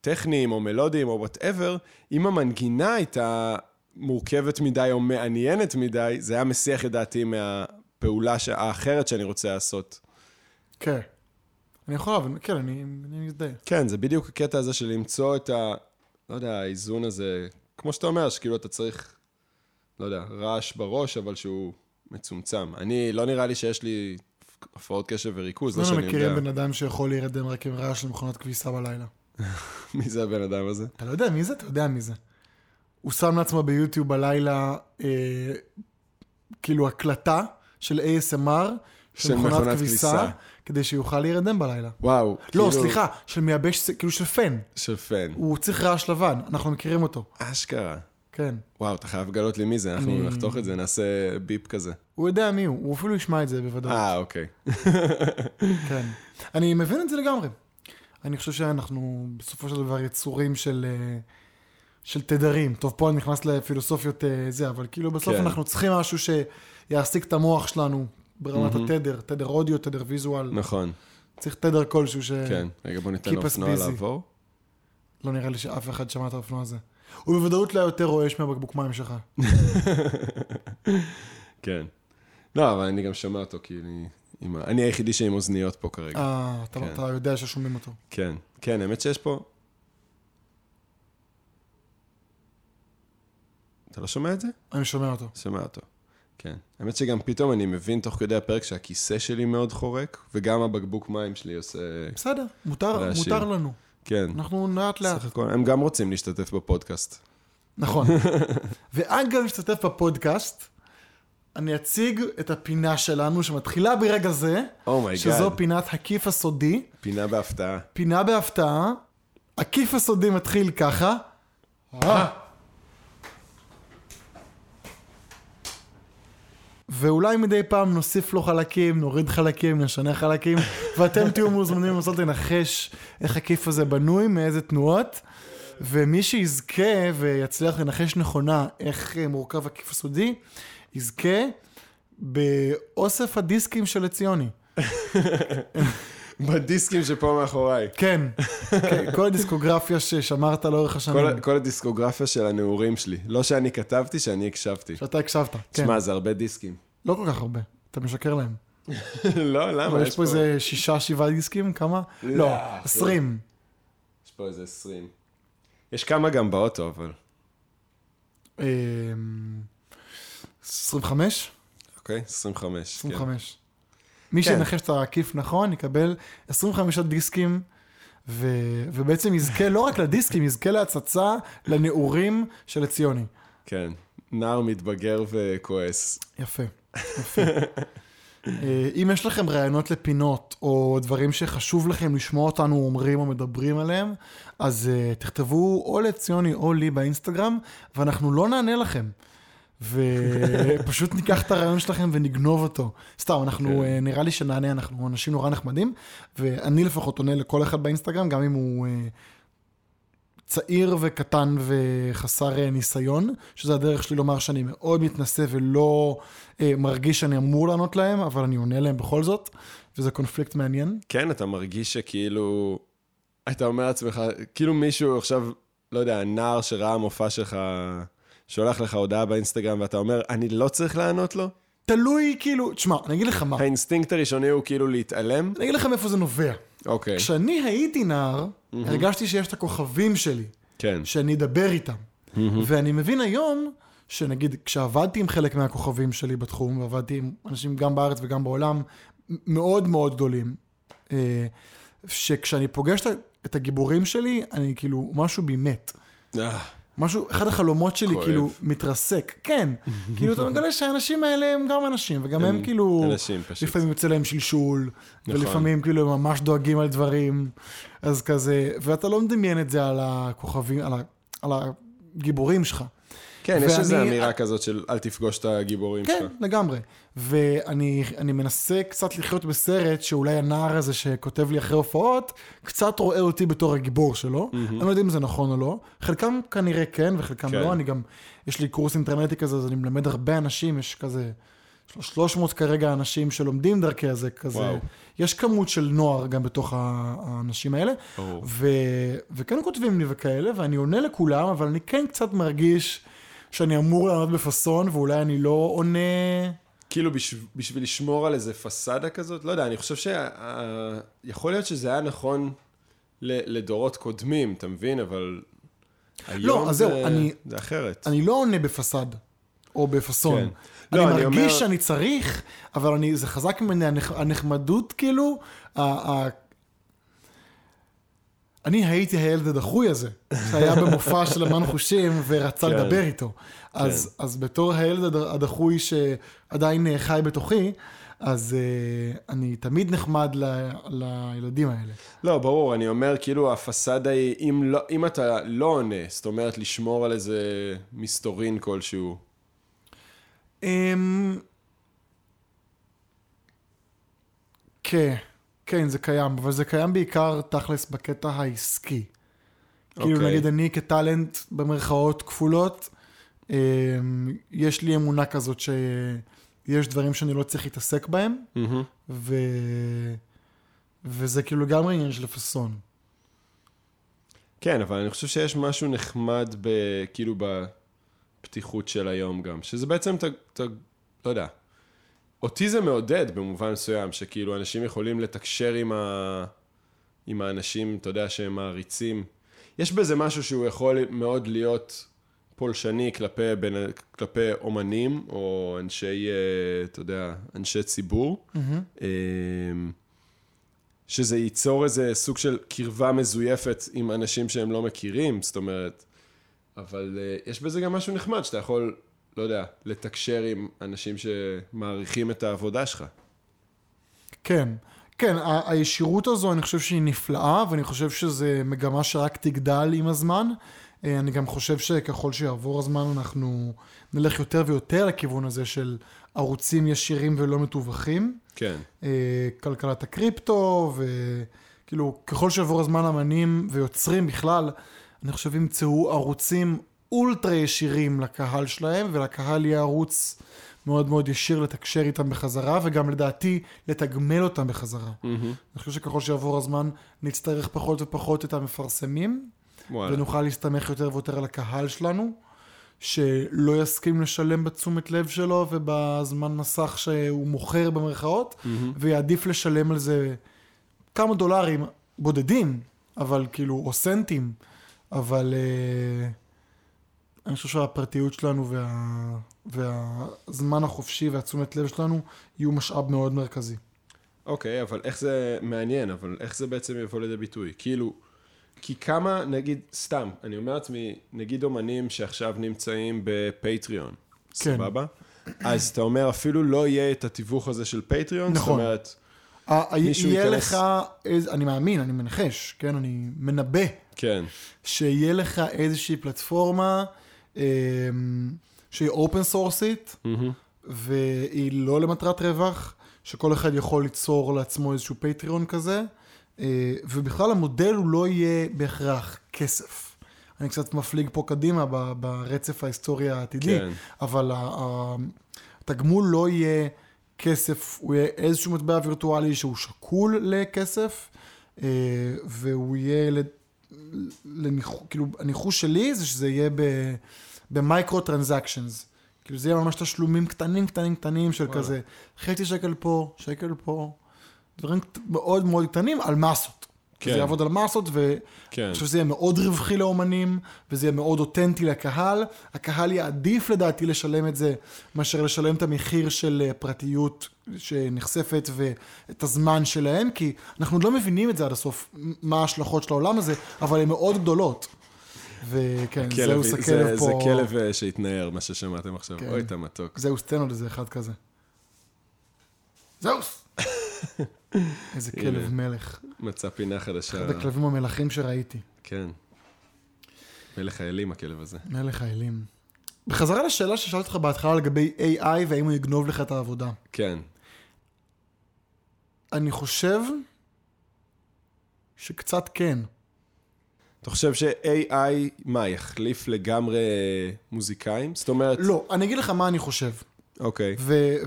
טכניים או מלודיים או וואטאבר, אם המנגינה הייתה מורכבת מדי או מעניינת מדי, זה היה מסיח את דעתי מהפעולה ש- האחרת שאני רוצה לעשות. כן. אני יכול להבין, כן, אני אני מזדהה. כן, זה בדיוק הקטע הזה של למצוא את ה... לא יודע, האיזון הזה, כמו שאתה אומר, שכאילו אתה צריך, לא יודע, רעש בראש, אבל שהוא מצומצם. אני, לא נראה לי שיש לי הפרעות קשב וריכוז, לא שאני מכירים יודע. בן אדם שיכול להירדם רק עם רעש של מכונת כביסה בלילה. מי זה הבן אדם הזה? אתה לא יודע מי זה? אתה יודע מי זה. הוא שם לעצמו ביוטיוב בלילה, אה, כאילו הקלטה של ASMR, של, מכונת, מכונת כביסה, כביסה. כדי שיוכל להירדם בלילה. וואו. לא, כאילו- סליחה, של מייבש, כאילו של פן. של פן. הוא צריך רעש לבן, אנחנו מכירים אותו. אשכרה. כן. וואו, אתה חייב לגלות לי מי זה, אנחנו אני- נחתוך את זה, נעשה ביפ כזה. הוא יודע מי הוא, הוא אפילו ישמע את זה בוודאות. אה, אוקיי. כן. אני מבין את זה לגמרי. אני חושב שאנחנו בסופו של דבר יצורים של, אה, של תדרים. טוב, פה אני נכנס לפילוסופיות אה, זה, אבל כאילו בסוף כן. אנחנו צריכים משהו שיעסיק את המוח שלנו ברמת התדר, תדר אודיו, תדר ויזואל. נכון. צריך תדר כלשהו ש... כן, רגע, בוא ניתן לאופנוע. לעבור. לא נראה לי שאף אחד שמע את האופנוע הזה. הוא בוודאות לא יותר רועש מהבקבוק מים שלך. כן. לא, אבל אני גם שומע אותו, כי אני... עם ה- אני היחידי שעם אוזניות פה כרגע. אה, אתה- כן. אתה יודע ששומעים אותו. כן, כן, האמת שיש פה... אתה לא שומע את זה? אני שומע אותו. שומע אותו. כן. האמת שגם פתאום אני מבין תוך כדי הפרק שהכיסא שלי מאוד חורק, וגם הבקבוק מים שלי עושה... בסדר, מותר, רעשים. מותר לנו. כן. אנחנו לאט לאט. סך הכל, הם גם רוצים להשתתף בפודקאסט. נכון. ואגב, להשתתף בפודקאסט, אני אציג את הפינה שלנו שמתחילה ברגע זה, oh my god. שזו פינת הכיף הסודי. פינה בהפתעה. פינה בהפתעה. הכיף הסודי מתחיל ככה. אה. ואולי מדי פעם נוסיף לו חלקים, נוריד חלקים, נשנה חלקים, ואתם תהיו מוזמנים לנסות לנחש איך הכיף הזה בנוי, מאיזה תנועות, ומי שיזכה ויצליח לנחש נכונה איך מורכב הכיף הסודי, יזכה באוסף הדיסקים של עציוני. בדיסקים שפה מאחוריי. כן, כן, כל הדיסקוגרפיה ששמרת לאורך השנים, כל, כל הדיסקוגרפיה של הנעורים שלי. לא שאני כתבתי, שאני הקשבתי. שאתה הקשבת. כן, תשמע, זה הרבה דיסקים. לא כל כך הרבה, אתה משקר להם. לא, למה? אבל יש פה איזה שישה, שבעה דיסקים, כמה? לא, לא. עשרים. יש פה איזה 20. יש כמה גם באוטו, אבל... אמ, 25? אוקיי, 25. 25. מי כן. שינחש את העקיף נכון, יקבל 25 דיסקים, ו- ובעצם יזכה לא רק לדיסקים, יזכה להצצה לנעורים של עציוני. כן. נער מתבגר וכועס. יפה, יפה. אה, אם יש לכם רעיונות לפינות, או דברים שחשוב לכם לשמוע אותנו אומרים או מדברים עליהם, אז uh, תכתבו או לציוני או לי באינסטגרם, ואנחנו לא נענה לכם. ופשוט ניקח את הרעיון שלכם ונגנוב אותו. סתם, אנחנו, כן. uh, נראה לי שנענה, אנחנו אנשים נורא נחמדים, ואני לפחות עונה לכל אחד באינסטגרם, גם אם הוא uh, צעיר וקטן וחסר אה, ניסיון, שזה הדרך שלי לומר שאני מאוד מתנשא ולא מרגיש שאני אמור לענות להם, אבל אני עונה להם בכל זאת, וזה קונפליקט מעניין. כן, אתה מרגיש שכאילו... אתה אומר לעצמך, כאילו מישהו עכשיו, לא יודע, נער שראה מופע שלך, שולח לך הודעה באינסטגרם, ואתה אומר, אני לא צריך לענות לו? תלוי, כאילו, תשמע, אני אגיד לך מה, האינסטינקט הראשוני הוא כאילו להתעלם? אני אגיד לך מאיפה זה נובע. אוקיי, כשאני הייתי נער, הרגשתי שיש את הכוכבים שלי, כן. שאני אדבר איתם. ואני מבין היום, שנגיד, כשעבדתי עם חלק מהכוכבים שלי בתחום, ועבדתי עם אנשים גם בארץ וגם בעולם, מאוד מאוד גדולים, אה, שכשאני פוגש את הגיבורים שלי, אני כאילו, משהו בי מת. משהו, אחד החלומות שלי כואב. כאילו מתרסק, כן. כאילו אתה מגלה שהאנשים האלה הם גם אנשים, וגם הם כאילו... אנשים פשוט. לפעמים יוצא להם שלשול, נכון. ולפעמים כאילו הם ממש דואגים על דברים, אז כזה, ואתה לא מדמיין את זה על הכוכבים, על, ה, על הגיבורים שלך. כן, יש איזו ואני- אמירה כזאת של אל תפגוש את הגיבורים כן, שלך. לגמרי. ואני אני מנסה קצת לחיות בסרט שאולי הנער הזה שכותב לי אחרי הופעות, קצת רואה אותי בתור הגיבור שלו. אני לא יודע אם זה נכון או לא. חלקם כנראה כן וחלקם כן. לא. אני גם, יש לי קורס אינטרנטי כזה, אז אני מלמד הרבה אנשים, יש כזה 300 כרגע אנשים שלומדים דרכי הזה, כזה. וואו. יש כמות של נוער גם בתוך האנשים האלה. ברור. ו... וכן כותבים לי וכאלה, ואני עונה לכולם, אבל אני כן קצת מרגיש שאני אמור לענות בפאסון, ואולי אני לא עונה... כאילו בשב- בשביל לשמור על איזה פסאדה כזאת, לא יודע, אני חושב שיכול להיות שזה היה נכון ל- לדורות קודמים, אתה מבין? אבל היום אז זה, זהו, אני- זה אחרת. אני לא עונה בפסד, או בפאסון. כן. אני לא, אני מרגיש אומר- שאני צריך, אבל אני, זה חזק ממני, הנחמ- הנחמדות, כאילו, אני הייתי הילד הדחוי הזה, שהיה במופע של אמן חושים ורצה כן. לדבר איתו. אז, אז בתור הילד הד- הדחוי שעדיין אה, חי בתוכי, אז uh, אני תמיד נחמד ל, לילדים האלה. לא, ברור, אני אומר, כאילו, הפסאדה היא, אם, לא, אם אתה לא עונה, זאת אומרת, לשמור על איזה מסתורין כלשהו. אמ... כן, כן, זה קיים, אבל זה קיים בעיקר תכלס בקטע העסקי. כאילו אוקיי. נגיד אני כטאלנט במרכאות כפולות, אמ, יש לי אמונה כזאת שיש דברים שאני לא צריך להתעסק בהם, מהמם. ו... וזה כאילו לגמרי עניין של פאסון. כן, אבל אני חושב שיש משהו נחמד ב... כאילו בפתיחות של היום גם, שזה בעצם, אתה, אתה, לא יודע, אותי זה מעודד במובן מסוים, שכאילו אנשים יכולים לתקשר עם, ה... עם האנשים, אתה יודע, שהם מעריצים. יש בזה משהו שהוא יכול מאוד להיות פולשני כלפי, בין, כלפי אומנים, או אנשי, אה, אתה יודע, אנשי ציבור. Mm-hmm. שזה ייצור איזה סוג של קרבה מזויפת עם אנשים שהם לא מכירים, זאת אומרת, אבל uh, יש בזה גם משהו נחמד, שאתה יכול, לא יודע, לתקשר עם אנשים שמעריכים את העבודה שלך. כן, כן, הישירות הזו, אני חושב שהיא נפלאה, ואני חושב שזו מגמה שרק תגדל עם הזמן. אה, אני גם חושב שככל שיעבור הזמן, אנחנו נלך יותר ויותר לכיוון הזה של ערוצים ישירים ולא מתווכים. כן. אה, כלכלת הקריפטו, וכאילו, ככל שיעבור הזמן אמנים ויוצרים בכלל, אני חושב ימצאו ערוצים אולטרה ישירים לקהל שלהם, ולקהל יהיה ערוץ מאוד מאוד ישיר לתקשר איתם בחזרה, וגם לדעתי לתגמל אותם בחזרה. Mm-hmm. אני חושב שככל שיעבור הזמן נצטרך פחות ופחות את המפרסמים, וואלה. ונוכל להסתמך יותר ויותר על הקהל שלנו, שלא יסכים לשלם בתשומת לב שלו ובזמן מסך שהוא מוכר במרכאות, Mm-hmm. ויעדיף לשלם על זה כמה דולרים בודדים, אבל כאילו, או סנטים, אבל אה, אני חושב שהפרטיות שלנו וה, והזמן החופשי והתשומת לב שלנו יהיו משאב מאוד מרכזי. אוקיי, אבל איך זה מעניין, אבל איך זה בעצם יבוא לידי ביטוי? כאילו, כי כמה, נגיד, סתם, אני אומר לעצמי, נגיד אומנים שעכשיו נמצאים בפטריון, כן. סבבה? אז אתה אומר, אפילו לא יהיה את התיווך הזה של פטריון? נכון. זאת אומרת, מישהו יהיה ייכנס- לך, איז, אני מאמין, אני מנחש, כן, אני מנבא, כן, שיהיה לך איזושהי פלטפורמה שהיא אופן סורסית, והיא לא למטרת רווח, שכל אחד יכול ליצור לעצמו איזשהו פטריון כזה, אה, ובכלל המודל הוא לא יהיה בהכרח כסף. אני קצת מפליג פה קדימה ברצף ההיסטורי העתידי, כן. אבל התגמול לא יהיה כסף, הוא יהיה איזשהו מטבע וירטואלי שהוא שקול לכסף, אה, והוא יהיה, ל- לניחו, כאילו, הניחוש שלי זה שזה יהיה ב- במייקרו טרנזקשנס. כאילו זה יהיה ממש תשלומים קטנים קטנים קטנים של וואלה. כזה חצי שקל פה, שקל פה, דברים מאוד מאוד קטנים על מסות. כן. זה יעבוד על מסות, ואני כן. חושב שזה יהיה מאוד רווחי לאומנים, וזה יהיה מאוד אותנטי לקהל. הקהל יעדיף לדעתי לשלם את זה, מאשר לשלם את המחיר של אה, פרטיות שנחשפת ואת הזמן שלהם, כי אנחנו עוד לא מבינים את זה עד הסוף, מה ההשלכות של העולם הזה, אבל הן מאוד גדולות. וכן, זהו זה, סכלב זה פה. כלב אה, שהתנער, מה ששמעתם עכשיו. כן. אוי, אתה מתוק. זהוס, תן עוד איזה אחד כזה. זהוס! איזה. כלב מלך. מצא פינה חדשה. אחד הכלבים המלכים שראיתי. כן. מלך האלים, הכלב הזה. מלך האלים. בחזרה לשאלה ששאלתי אותך בהתחלה לגבי AI והאם הוא יגנוב לך את העבודה. כן. אני חושב שקצת כן. אתה חושב ש-AI, מה, יחליף לגמרי מוזיקאים? זאת אומרת, לא, אני אגיד לך מה אני חושב. אוקיי,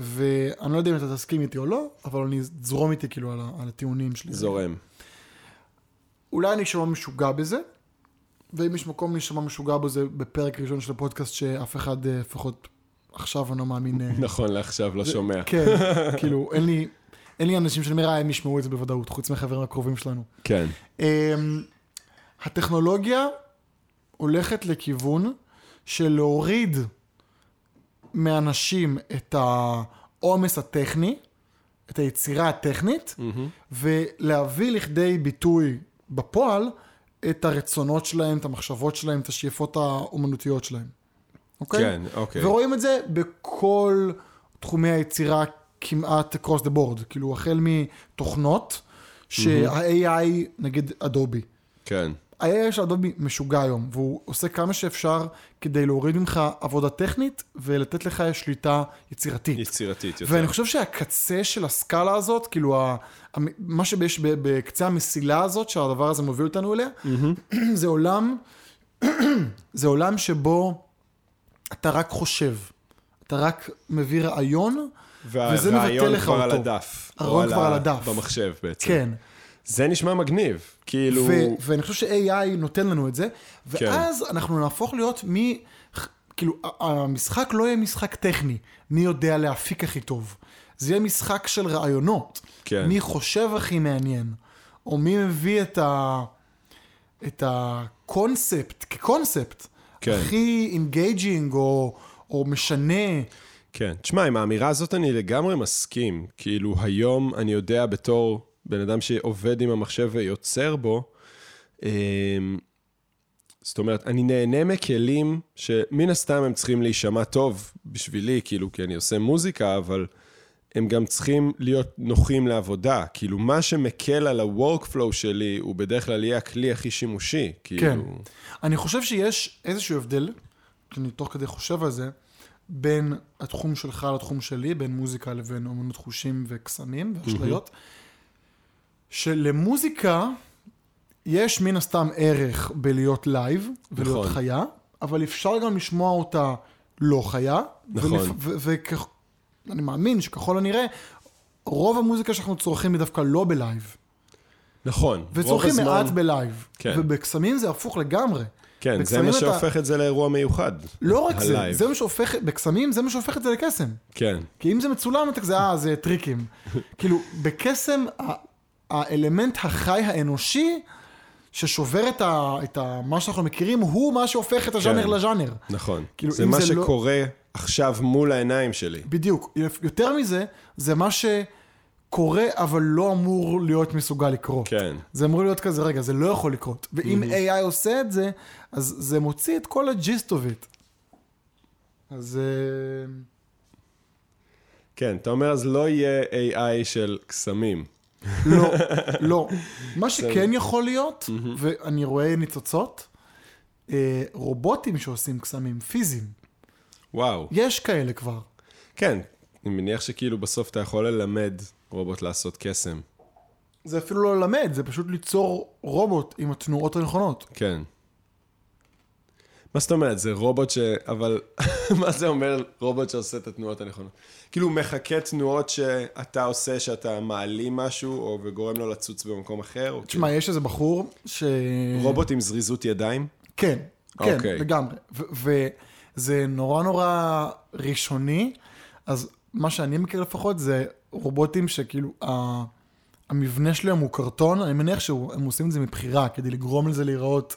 ואני לא יודע אם אתה תסכים איתי או לא, אבל אני זרום איתי כאילו על, על הטיעונים שלי. זורם. אולי אני אשמע משוגע בזה, ואם יש מקום להישמע משוגע בזה בפרק ראשון של הפודקאסט שאף אחד, אה, לפחות עכשיו אני לא מאמין... אה, נכון, לעכשיו לא שומע. כן, כאילו, אין לי, אין לי אנשים שאני אומר, "אה, הם ישמעו את זה בוודאות, חוץ מהחברים הקרובים שלנו. כן. אמ, הטכנולוגיה הולכת לכיוון של להוריד מאנשים את העומס הטכני, את היצירה הטכנית, מהמם. ולהביא לכדי ביטוי בפועל את הרצונות שלהם, את המחשבות שלהם, את השאיפות האומנותיות שלהם. אוקיי? כן, אוקיי. ורואים את זה בכל תחומי היצירה כמעט across the board, כאילו החל מתוכנות, שה-AI, נגיד אדובי, כן. ה-AI של אדובי משוגע היום, והוא עושה כמה שאפשר כדי להוריד ממך עבודה טכנית ולתת לך שליטה יצירתית. יצירתית יותר. ואני חושב שהקצה של הסקאלה הזאת, כאילו, ה- מה שיש בקצה המסילה הזאת, שהדבר הזה מוביל אותנו אליה, זה עולם, זה עולם שבו אתה רק חושב, אתה רק מביא רעיון, וזה מבטא והרעיון לך כבר על אותו. הדף. הרעיון כבר על הדף. במחשב בעצם. כן. זה נשמע מגניב, כאילו... ו- ואני חושב ש-AI נותן לנו את זה, כן. ואז אנחנו נהפוך להיות מי... כאילו, המשחק לא יהיה משחק טכני, מי יודע להפיק הכי טוב. זה יהיה משחק של רעיונות. כן. מי חושב הכי מעניין, או מי מביא את ה... את הקונספט, כקונספט, כן. הכי engaging, או, או משנה. כן. תשמע, עם האמירה הזאת אני לגמרי מסכים. כאילו, היום אני יודע בתור בן אדם שעובד עם המחשב ויוצר בו, אמ, זאת אומרת, אני נהנה מכלים שמן הסתם הם צריכים להישמע טוב בשבילי, כאילו, כי אני עושה מוזיקה, אבל הם גם צריכים להיות נוחים לעבודה. כאילו, מה שמקל על ה-workflow שלי, הוא בדרך כלל יהיה הכלי הכי שימושי. כאילו... כן. אני חושב שיש איזשהו הבדל, שאני תוך כדי חושב על זה, בין התחום שלך לתחום שלי, בין מוזיקה לבין אומנות חושים וקסמים ואשליות, שלמוזיקה יש מן הסתם ערך בלהיות לייב ולהיות נכון. חיה, אבל אפשר גם לשמוע אותה לא חיה. נכון. ואני מאמין שככל הנראה, רוב המוזיקה שאנחנו צורכים היא דווקא לא בלייב. נכון. וצורכים הזמן- מעט בלייב. כן. ובקסמים זה הפוך לגמרי. כן, זה מה אתה- שהופך את זה לאירוע מיוחד. לא רק זה, הלייב. זה מה שהופך, בקסמים זה מה שהופך את זה לקסם. כן, כי אם זה מצולם, אתה כזה, אה, זה טריקים. כאילו, בקסם, האלמנט החי האנושי, ששובר את, ה, את ה, מה שאנחנו מכירים, הוא מה שהופך את הז'אנר כן. לז'אנר. נכון. כאילו, זה מה זה לא- שקורה עכשיו מול העיניים שלי. בדיוק. יותר מזה, זה מה שקורה, אבל לא אמור להיות מסוגל לקרות. כן. זה אמור להיות כזה, רגע, זה לא יכול לקרות. ואם AI עושה את זה, אז זה מוציא את כל הג'יסט of it. אז... אה, כן, אתה אומר, אז לא יהיה AI של קסמים. לא, לא. מה שכן יכול להיות, ואני רואה ניצוצות, אה, רובוטים שעושים קסמים פיזיים. וואו. יש כאלה כבר. כן, אני מניח שכאילו בסוף אתה יכול ללמד רובוט לעשות קסם. זה אפילו לא ללמד, זה פשוט ליצור רובוט עם התנועות הנכונות. כן. מה זאת אומרת? זה רובוט ש... אבל מה זה אומר רובוט שעושה את התנועות הנכונות? כאילו מחכה תנועות שאתה עושה, שאתה מעלים משהו, או וגורם לו לצוץ במקום אחר? תשמע, יש איזה בחור ש... כאילו- רובוט עם זריזות ידיים? כן, כן, אוקיי. לגמרי. וזה נורא נורא ראשוני, אז מה שאני מכיר לפחות זה רובוטים שכאילו, ה- המבנה שלהם הוא קרטון, אני מניח שהם עושים את זה מבחירה, כדי לגרום לזה להיראות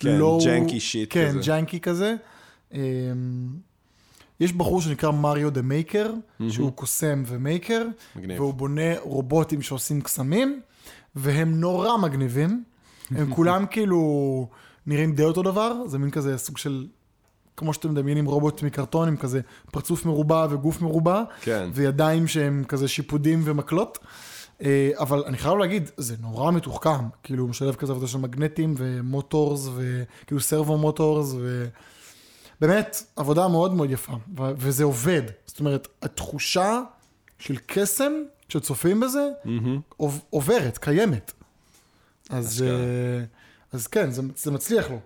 כן, לא... janky shit כן, כזה. כן, janky כזה. אמ, יש בחור שנקרא Mario the Maker, שהוא קוסם ו maker, מגניב. והוא בונה רובוטים שעושים קסמים, והם נורא מגניבים. הם כולם כאילו נראים די אותו דבר, זה מין כזה סוג של, כמו שאתם מדמיינים רובוט מקרטון, עם כזה פרצוף מרובע וגוף מרובע, כן. וידיים שהם כזה שיפודים ומקלות. אה, אבל אני חייב להגיד, זה נורא מתוחכם, כאילו הוא משלב כזה עבודה של מגנטים ומוטורס, וכאילו סרבו motors, ובאמת, עבודה מאוד מאוד יפה, ו- וזה עובד. זאת אומרת, התחושה של קסם, כשצופים בזה, עוב- עוברת, קיימת. אז. אה, אז כן, זה, זה מצליח לו.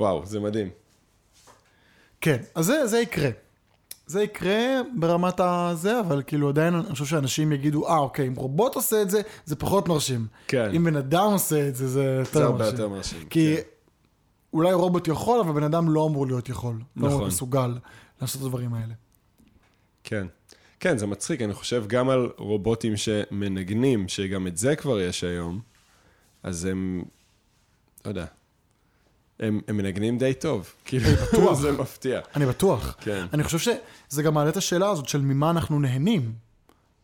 וואו, זה מדהים. כן, אז זה, זה יקרה. זה יקרה ברמת הזה, אבל כאילו עדיין אני חושב שאנשים יגידו, אה, אוקיי, אם רובוט עושה את זה, זה פחות מרשים. כן. אם בן אדם עושה את זה, זה יותר זה מרשים. הרבה יותר מרשים. כי כן. אולי רובוט יכול, אבל בן אדם לא אמור להיות יכול. לא אמור נכון. להיות מסוגל לעשות את הדברים האלה. כן. כן, זה מצחיק, אני חושב גם על רובוטים שמנגנים, שגם את זה כבר יש היום, אז הם, לא יודע, הם, הם מנגנים די טוב. כאילו, בטוח. זה מפתיע. אני בטוח. כן. אני חושב שזה גם מעלה את השאלה הזאת של ממה אנחנו נהנים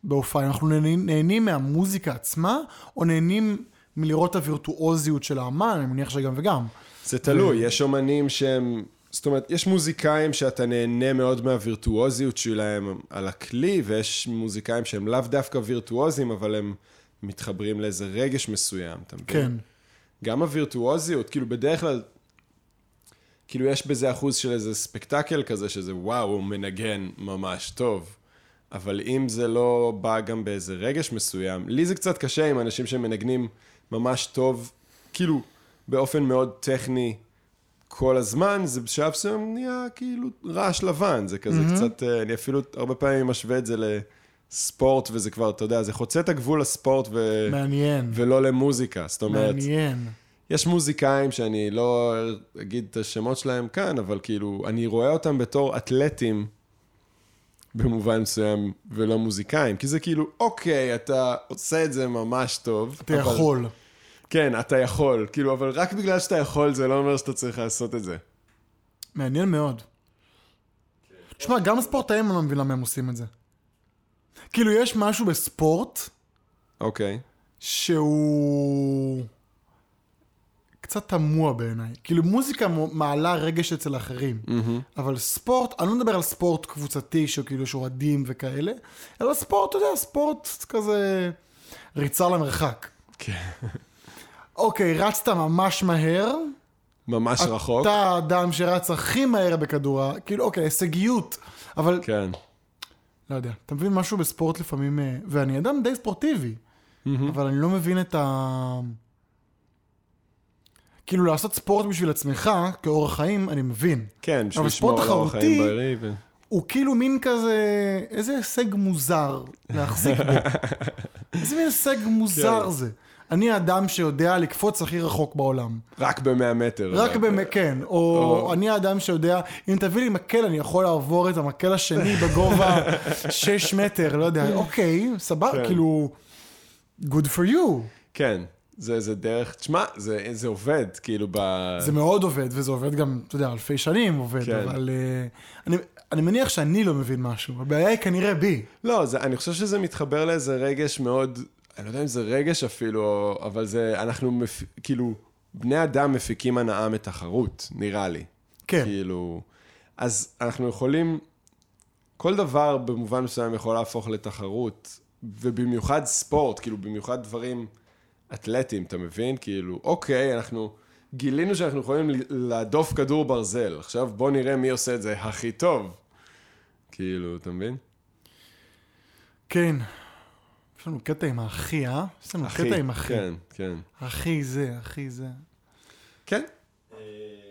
בהופעה. אנחנו נהנים, נהנים מהמוזיקה עצמה, או נהנים מלראות את הווירטואוזיות של האמן, אני מניח שגם וגם. זה תלוי, יש אומנים שהם... זאת אומרת, יש מוזיקאים שאתה נהנה מאוד מהווירטואוזיות שלהם על הכלי, ויש מוזיקאים שהם לאו דווקא וירטואוזים, אבל הם מתחברים לאיזה רגש מסוים, אתה מבין? כן. גם הווירטואוזיות, כאילו בדרך כלל, כאילו יש בזה אחוז של איזה ספקטקל כזה, שזה וואו, הוא מנגן ממש טוב. אבל אם זה לא בא גם באיזה רגש מסוים, לי זה קצת קשה עם אנשים שמנגנים ממש טוב, כאילו באופן מאוד טכני כל הזמן, זה בשלב מסוים נהיה כאילו רעש לבן, זה כזה mm-hmm. קצת, אה, אני אפילו הרבה פעמים משווה את זה ספורט, וזה כבר, אתה יודע, זה חוצה את הגבול לספורט ו... מעניין. ולא למוזיקה. זאת אומרת, מעניין. יש מוזיקאים שאני לא אגיד את השמות שלהם כאן, אבל כאילו, אני רואה אותם בתור אתלטים במובן מסוים, ולא מוזיקאים. כי זה כאילו, אוקיי, אתה עושה את זה ממש טוב. אתה אבל... יכול. כן, אתה יכול. כאילו, אבל רק בגלל שאתה יכול, זה לא אומר שאתה צריך לעשות את זה. מעניין מאוד. תשמע, גם הספורטאים אני לא מבין למה הם עושים את זה. כאילו, יש משהו בספורט אוקיי. שהוא קצת תמוה בעיניי. כאילו, מוזיקה מעלה רגש אצל אחרים, מהמם. אבל ספורט, אני לא מדבר על ספורט קבוצתי, שכאילו יש אוהדים וכאלה, אלא ספורט, אתה יודע, ספורט כזה ריצה למרחק. כן. אוקיי, רצת ממש מהר, ממש רחוק. אתה האדם שרץ הכי מהר בכדור, כאילו, אוקיי, הישגיות, אבל כן. לא יודע, אתה מבין משהו בספורט לפעמים, אה, ואני אדם די ספורטיבי, אבל אני לא מבין את ה... כאילו לעשות ספורט בשביל עצמך, כאורח חיים, אני מבין. כן, בשביל לשמור על אורח חיים בריא. ו... הוא כאילו מין כזה, איזה הישג מוזר להחזיק בו. איזה מין הישג מוזר כן. זה. אני האדם שיודע לקפוץ הכי רחוק בעולם. רק ב-100 מטר. רק אבל- במ... כן, או או- אני האדם שיודע, אם תביא לי מקל, אני יכול לעבור את המקל השני בגובה 6 מטר, לא יודע, אוקיי, סבבה, כן. כאילו, good for you. כן, זה, זה דרך, תשמע, זה, זה עובד, כאילו ב... זה מאוד עובד, וזה עובד גם, אתה יודע, אלפי שנים עובד, כן. אבל אה, אני, אני מניח שאני לא מבין משהו, הבעיה היא כנראה בי. לא, זה, אני חושב שזה מתחבר לאיזה רגש מאוד, אני לא יודע אם זה רגש אפילו, אבל זה, אנחנו, מפ... כאילו, בני אדם מפיקים הנאה מתחרות, נראה לי. כן, כאילו, אז אנחנו יכולים, כל דבר במובן מסוים יכול להפוך לתחרות, ובמיוחד ספורט, כאילו, במיוחד דברים אתלטיים, אתה מבין? כאילו, אוקיי, אנחנו גילינו שאנחנו יכולים להדוף כדור ברזל, עכשיו בוא נראה מי עושה את זה הכי טוב. כאילו, אתה מבין? כן. יש לנו קטע עם האחי, אה? יש לנו קטע עם אחי. כן, כן. אחי זה, אחי זה. כן.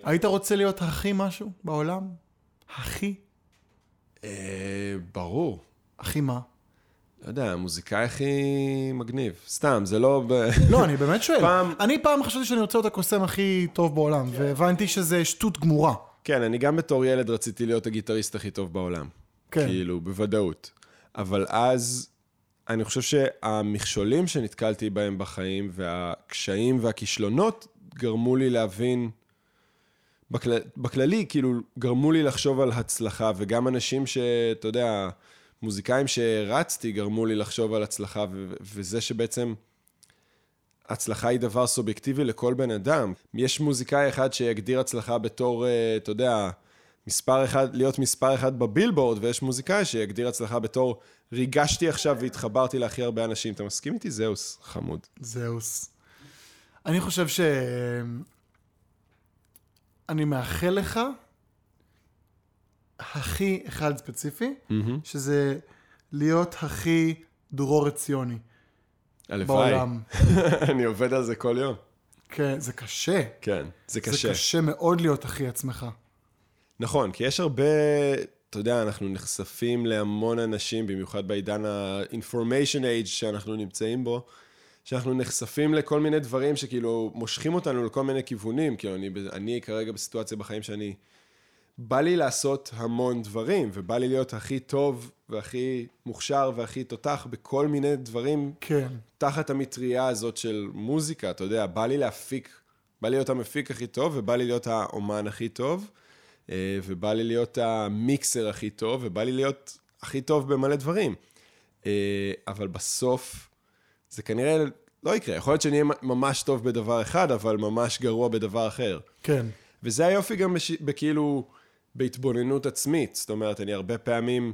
היית רוצה להיות הכי משהו בעולם? הכי? אה, ברור. הכי מה? לא יודע, המוזיקאי הכי מגניב. סתם, זה לא... ב... לא, אני באמת שואל. פעם- אני פעם חשבתי שאני רוצה להיות הקוסם הכי טוב בעולם, והבנתי שזה שטות גמורה. כן, אני גם בתור ילד רציתי להיות הגיטריסט הכי טוב בעולם. כן. כאילו, בוודאות. אבל אז, אני חושב שהמכשולים שנתקלתי בהם בחיים, והקשיים והכישלונות, גרמו לי להבין, בכלל, בכללי, כאילו, גרמו לי לחשוב על הצלחה, וגם אנשים שאתה יודע, מוזיקאים שהרצתי, גרמו לי לחשוב על הצלחה, ו- וזה שבעצם... הצלחה היא דבר סובייקטיבי לכל בן אדם. יש מוזיקאי אחד שיגדיר הצלחה בתור, אה, אתה יודע, מספר אחד, להיות מספר אחד בבילבורד, ויש מוזיקאי שיגדיר הצלחה בתור, ריגשתי עכשיו והתחברתי להכי הרבה אנשים. אתה מסכים איתי? זהוס, חמוד. זהוס. אני חושב ש... אני מאחל לך הכי אחד ספציפי, שזה להיות הכי דרור עציוני הלוואי. בעולם. אני עובד על זה כל יום. כן, זה קשה. כן, זה קשה. זה קשה מאוד להיות הכי עצמך. נכון, כי יש הרבה, אתה יודע, אנחנו נחשפים להמון אנשים, במיוחד בעידן ה-information age שאנחנו נמצאים בו, שאנחנו נחשפים לכל מיני דברים שכאילו מושכים אותנו לכל מיני כיוונים. כאילו, אני, אני כרגע בסיטואציה בחיים שאני... בא לי לעשות המון דברים, ובא לי להיות הכי טוב והכי מוכשר והכי תותח בכל מיני דברים כן. תחת המטריה הזאת של מוזיקה, אתה יודע, בא לי להפיק, בא לי להיות המפיק הכי טוב, ובא לי להיות האומן הכי טוב, אה, ובא לי להיות המיקסר הכי טוב, ובא לי להיות הכי טוב במלא דברים. אה, אבל בסוף, זה כנראה לא יקרה. יכול להיות שאני אהיה ממש טוב בדבר אחד, אבל ממש גרוע בדבר אחר. כן. וזה היופי גם בש... בכאילו, בהתבוננות עצמית. זאת אומרת, אני הרבה פעמים,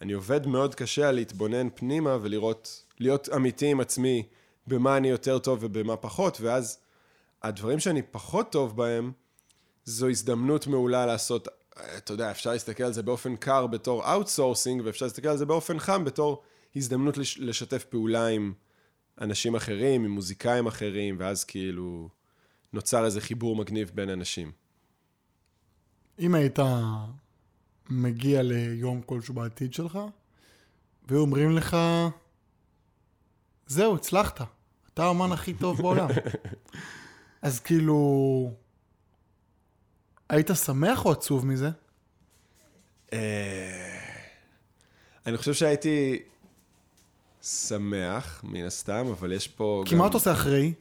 אני עובד מאוד קשה על להתבונן פנימה ולראות, להיות אמיתי עם עצמי במה אני יותר טוב ובמה פחות, ואז הדברים שאני פחות טוב בהם, זו הזדמנות מעולה לעשות, אתה יודע, אפשר להסתכל על זה באופן קר בתור outsourcing, ואפשר להסתכל על זה באופן חם בתור הזדמנות לש... לשתף פעולה עם אנשים אחרים, עם מוזיקאים אחרים, ואז כאילו נוצר איזה חיבור מגניב בין אנשים. אם היית מגיע ליום כלשהו בעתיד שלך, והיו אומרים לך, זהו, הצלחת, אתה האומן הכי טוב בעולם. אז כאילו, היית שמח או עצוב מזה? אה, אני חושב שהייתי שמח, מן הסתם, אבל יש פה כי מה אתה עושה אחרי?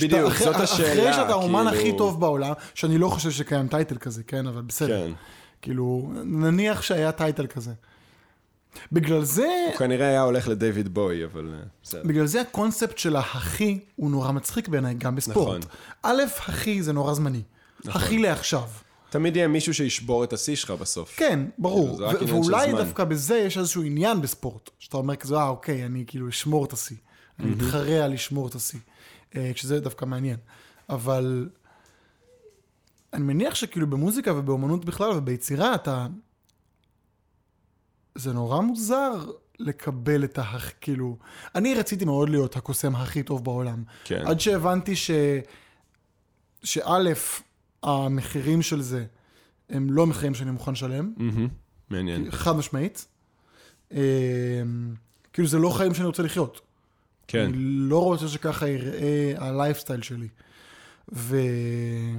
בדיוק, אחרי- זאת השאלה, אחרי שאתה האומן כאילו- הכי טוב בעולם, שאני לא חושב שקיים טייטל כזה, כן, אבל בסדר. כן. כאילו, נניח שהיה טייטל כזה. בגלל זה, הוא כנראה היה הולך לדיוויד בוי, אבל אה, בסדר. בגלל זה הקונספט של ההכי הוא נורא מצחיק בעיניי, גם בספורט. נכון. א', הכי זה נורא זמני. הכי לעכשיו. תמיד יהיה מישהו שישבור את השיא שלך בסוף. כן, ברור. זה רק ו- עניין של ואולי זמן. דווקא בזה יש איזשהו עניין בספורט. שאתה אומר כזה, אה, אוקיי, אני כאילו אשמור את השיא. אני מתחרה על לשמור את השיא. אה, כשזה דווקא מעניין. אבל אני מניח שכאילו במוזיקה ובאומנות בכלל וביצירה אתה... זה נורא מוזר לקבל את ה... כאילו... אני רציתי מאוד להיות הקוסם הכי טוב בעולם. כן. עד שהבנתי ש... שא', המחירים של זה הם לא מחירים שאני מוכן לשלם, מעניין. חד משמעית. אה, כאילו זה לא חיים שאני רוצה לחיות. כן. אני לא רוצה שככה יראה הלייפסטייל שלי. ואני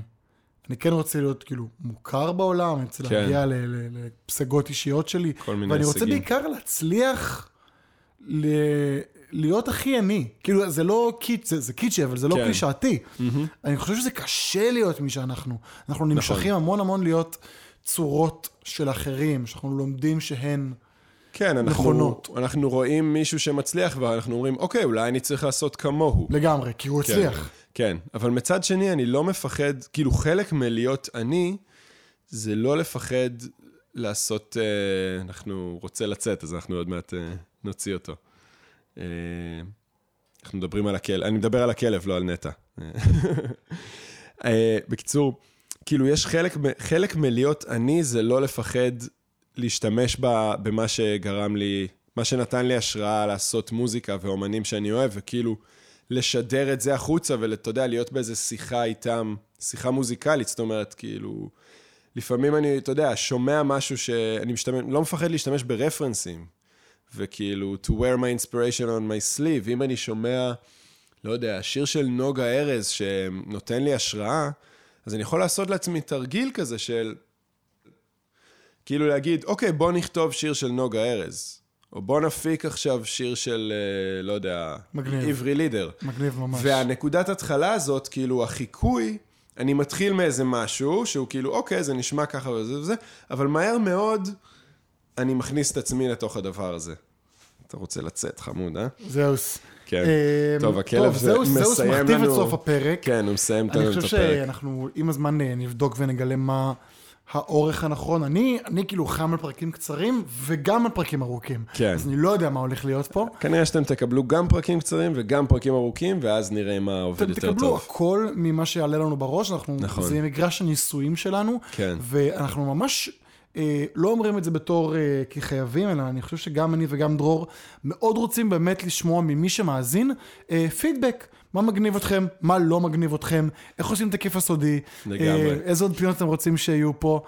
כן רוצה להיות כאילו מוכר בעולם, אני רוצה כן. להגיע לפסגות אישיות שלי. כל מיני ואני רוצה הישגים. בעיקר להצליח ל- להיות הכי אני. כאילו זה לא קיץ', זה, זה קיצ'י, אבל זה לא כן. קלישאתי. אני חושב שזה קשה להיות מי שאנחנו. אנחנו נכון. נמשכים המון המון להיות צורות של אחרים, שאנחנו לומדים שהן... כן, אנחנו, נכונות. אנחנו רואים מישהו שמצליח ואנחנו אומרים, אוקיי, אולי אני צריך לעשות כמוהו. לגמרי, כי הוא כן, הצליח. כן, אבל מצד שני, אני לא מפחד, כאילו חלק מלהיות אני, זה לא לפחד לעשות, אה, אנחנו רוצה לצאת, אז אנחנו עוד מעט אה, נוציא אותו. אה, אנחנו מדברים על הכלב, אני מדבר על הכלב, לא על נטע. אה, בקיצור, כאילו יש חלק, חלק מלהיות אני זה לא לפחד להשתמש ב, במה שגרם לי, מה שנתן לי השראה לעשות מוזיקה ואומנים שאני אוהב, וכאילו לשדר את זה החוצה ואתה יודע, להיות באיזה שיחה איתם, שיחה מוזיקלית, זאת אומרת, כאילו, לפעמים אני, אתה יודע, שומע משהו שאני משתמש, לא מפחד להשתמש ברפרנסים, וכאילו, to wear my inspiration on my sleeve, אם אני שומע, לא יודע, שיר של נוגה ארז שנותן לי השראה, אז אני יכול לעשות לעצמי תרגיל כזה של, כאילו להגיד, אוקיי, בוא נכתוב שיר של נוגה ארז, או בוא נפיק עכשיו שיר של, אה, לא יודע, מגניב. עברי לידר. מגניב ממש. והנקודת התחלה הזאת, כאילו, החיקוי, אני מתחיל מאיזה משהו, שהוא כאילו, אוקיי, זה נשמע ככה וזה וזה, אבל מהר מאוד אני מכניס את עצמי לתוך הדבר הזה. אתה רוצה לצאת, חמוד, אה? זהוס. כן. אה, טוב, הכלב זה זהוס, זהוס מסיים מכתיב את לנו- סוף הפרק. כן, הוא מסיים אני לנו את חושב הפרק. שאנחנו עם הזמן אה, נבדוק ונגלה מה האורך הנכון. אני, אני כאילו חם על פרקים קצרים וגם על פרקים ארוכים. כן. אז אני לא יודע מה הולך להיות פה. כנראה שאתם תקבלו גם פרקים קצרים וגם פרקים ארוכים, ואז נראה מה עובד אתם יותר תקבלו טוב. הכל ממה שיעלה לנו בראש, אנחנו, נכון. זה מגרש הניסויים שלנו, כן. ואנחנו ממש לא אומרים את זה בתור אה, כי חייבים, אלא אני חושב שגם אני וגם דרור מאוד רוצים באמת לשמוע ממי שמאזין אה, פידבק. מה מגניב אתכם, מה לא מגניב אתכם, איך עושים את הכיף הסודי. אה, איזה עוד פינות אתם רוצים שיהיו פה,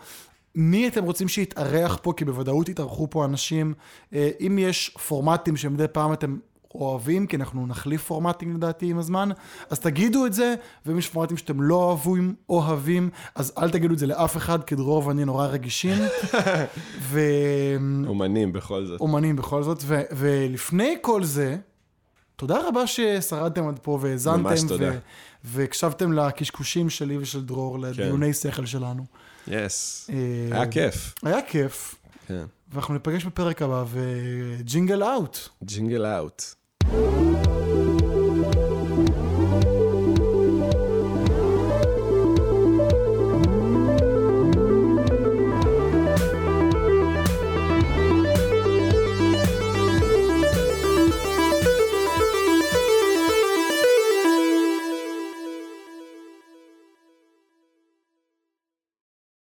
מי אתם רוצים שיתארח פה, כי בוודאות יתארחו פה אנשים. אה, אם יש פורמטים שמדי פעם אתם אוהבים, כי אנחנו נחליף פורמטים לדעתי עם הזמן, אז תגידו את זה, ואם יש פורמטים שאתם לא אוהבים, אוהבים, אז אל תגידו את זה לאף אחד, כי דרור ואני נורא רגישים. ואומנים אומנים בכל זאת. בכל זאת, ו- ולפני כל זה, תודה רבה ששרדתם עד פה והאזנתם, ממש תודה. כן. והקשבתם לקשקושים שלי ושל דרור, לדיוני שכל שלנו. יס. אה, היה כיף. היה כיף, כן. ואנחנו ניפגש בפרק הבא, וג'ינגל אאוט. ג'ינגל אאוט. Música